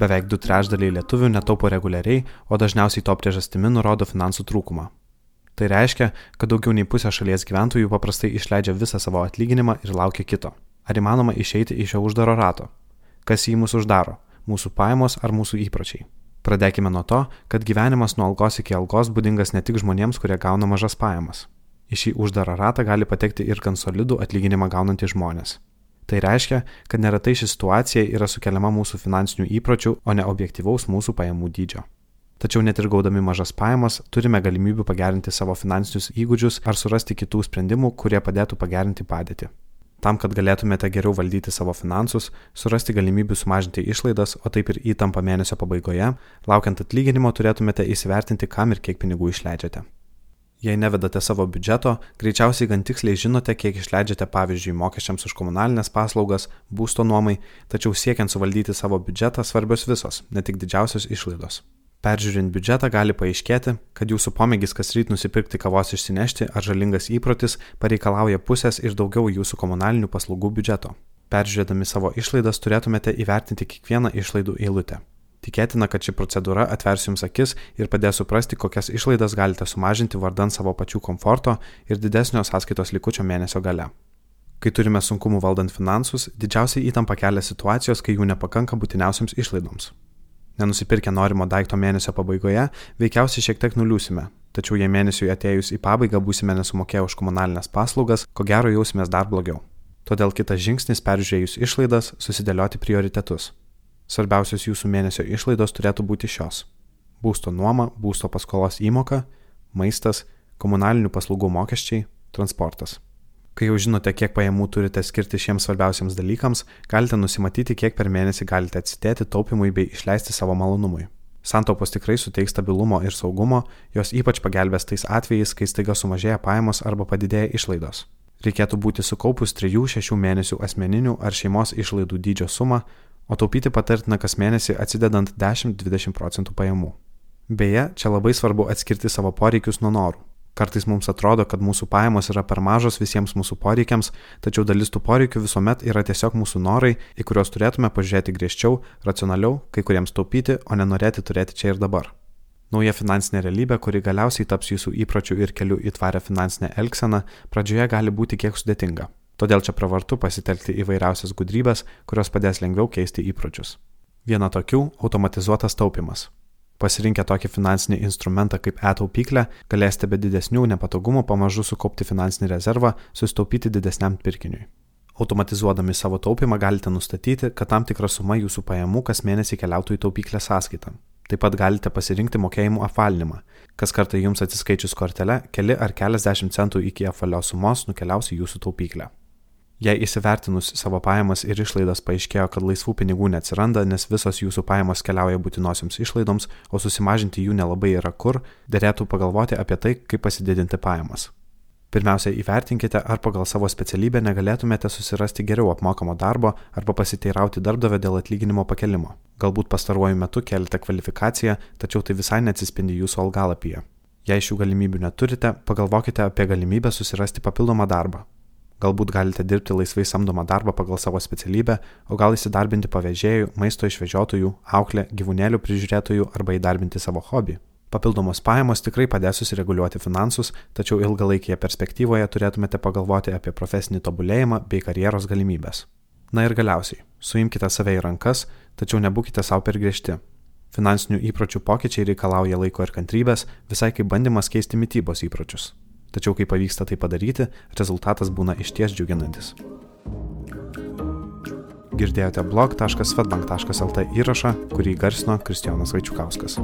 Beveik du trečdaliai lietuvių netaupo reguliariai, o dažniausiai to priežastimi nurodo finansų trūkumą. Tai reiškia, kad daugiau nei pusė šalies gyventojų paprastai išleidžia visą savo atlyginimą ir laukia kito. Ar įmanoma išeiti iš šio uždaro rato? Kas jį mūsų uždaro? Mūsų pajamos ar mūsų įpročiai? Pradėkime nuo to, kad gyvenimas nuo algos iki algos būdingas ne tik žmonėms, kurie gauna mažas pajamas. Į šį uždarą ratą gali patekti ir gan solidų atlyginimą gaunantys žmonės. Tai reiškia, kad neretai ši situacija yra sukeliama mūsų finansinių įpročių, o ne objektivaus mūsų pajamų dydžio. Tačiau net ir gaudami mažas pajamas, turime galimybių pagerinti savo finansinius įgūdžius ar surasti kitų sprendimų, kurie padėtų pagerinti padėtį. Tam, kad galėtumėte geriau valdyti savo finansus, surasti galimybių sumažinti išlaidas, o taip ir įtampą mėnesio pabaigoje, laukiant atlyginimo turėtumėte įsivertinti, kam ir kiek pinigų išleidžiate. Jei nevedate savo biudžeto, greičiausiai gan tiksliai žinote, kiek išleidžiate pavyzdžiui mokesčiams už komunalinės paslaugas, būsto nuomai, tačiau siekiant suvaldyti savo biudžetą svarbios visos, ne tik didžiausios išlaidos. Peržiūrint biudžetą gali paaiškėti, kad jūsų pomėgis kas ryt nusipirkti kavos išsinešti ar žalingas įprotis pareikalauja pusės ir daugiau jūsų komunalinių paslaugų biudžeto. Peržiūrėdami savo išlaidas turėtumėte įvertinti kiekvieną išlaidų eilutę. Tikėtina, kad ši procedūra atvers jums akis ir padės suprasti, kokias išlaidas galite sumažinti vardant savo pačių komforto ir didesnio sąskaitos likučio mėnesio gale. Kai turime sunkumų valdant finansus, didžiausiai įtampa kelia situacijos, kai jų nepakanka būtiniausiams išlaidoms. Nenusipirkę norimo daikto mėnesio pabaigoje, veikiausiai šiek tiek nuliūsime, tačiau jei mėnesiui atėjus į pabaigą būsime nesumokėję už komunalinės paslaugas, ko gero jausimės dar blogiau. Todėl kitas žingsnis peržiūrėjus išlaidas - susidėlioti prioritetus. Svarbiausios jūsų mėnesio išlaidos turėtų būti šios - būsto nuoma, būsto paskolos įmoka, maistas, komunalinių paslaugų mokesčiai, transportas. Kai jau žinote, kiek pajamų turite skirti šiems svarbiausiams dalykams, galite nusimatyti, kiek per mėnesį galite atsidėti taupimui bei išleisti savo malonumui. Santaupos tikrai suteiks stabilumo ir saugumo, jos ypač pagelbės tais atvejais, kai staiga sumažėja pajamos arba padidėja išlaidos. Reikėtų būti sukaupus 3-6 mėnesių asmeninių ar šeimos išlaidų dydžio sumą, o taupyti patartina kas mėnesį atsidedant 10-20 procentų pajamų. Beje, čia labai svarbu atskirti savo poreikius nuo norų. Kartais mums atrodo, kad mūsų pajamos yra per mažos visiems mūsų poreikiams, tačiau dalis tų poreikių visuomet yra tiesiog mūsų norai, į kuriuos turėtume pažiūrėti griežčiau, racionaliau, kai kuriems taupyti, o nenorėti turėti čia ir dabar. Nauja finansinė realybė, kuri galiausiai taps jūsų įpročių ir kelių į tvarę finansinę elgseną, pradžioje gali būti kiek sudėtinga. Todėl čia pravartu pasitelkti įvairiausias gudrybės, kurios padės lengviau keisti įpročius. Viena tokių - automatizuotas taupimas. Pasirinkę tokį finansinį instrumentą kaip e-taupyklę, galėsite be didesnių nepatogumų pamažu sukaupti finansinį rezervą, sustaupyti didesniam pirkiniui. Automatizuodami savo taupimą galite nustatyti, kad tam tikra suma jūsų pajamų kas mėnesį keliautų į taupyklę sąskaitą. Taip pat galite pasirinkti mokėjimų apvalinimą. Kas kartą jums atsiskaičius kortelę, keli ar keliasdešimt centų iki apvalios sumos nukeliaus į jūsų taupyklę. Jei įsivertinus savo pajamas ir išlaidas paaiškėjo, kad laisvų pinigų neatsiranda, nes visos jūsų pajamos keliauja būtinosioms išlaidoms, o susimažinti jų nelabai yra kur, dėlėtų pagalvoti apie tai, kaip pasididinti pajamas. Pirmiausia, įvertinkite, ar pagal savo specialybę negalėtumėte susirasti geriau apmokamo darbo arba pasiteirauti darbdavę dėl atlyginimo pakelimo. Galbūt pastaruoju metu kelite kvalifikaciją, tačiau tai visai neatsispindi jūsų algalapyje. Jei šių galimybių neturite, pagalvokite apie galimybę susirasti papildomą darbą. Galbūt galite dirbti laisvai samdomą darbą pagal savo specialybę, o gal įsidarbinti pavėžėjų, maisto išvežiotojų, auklė, gyvūnėlių prižiūrėtojų arba įdarbinti savo hobį. Papildomos pajamos tikrai padės susireguliuoti finansus, tačiau ilgalaikėje perspektyvoje turėtumėte pagalvoti apie profesinį tobulėjimą bei karjeros galimybės. Na ir galiausiai, suimkite save į rankas, tačiau nebūkite savo per griežti. Finansinių įpročių pokyčiai reikalauja laiko ir kantrybės, visai kaip bandymas keisti mytybos įpročius. Tačiau kai pavyksta tai padaryti, rezultatas būna išties džiuginantis. Girdėjote blog.svetbank.lt įrašą, kurį garsino Kristijonas Vaičiukauskas.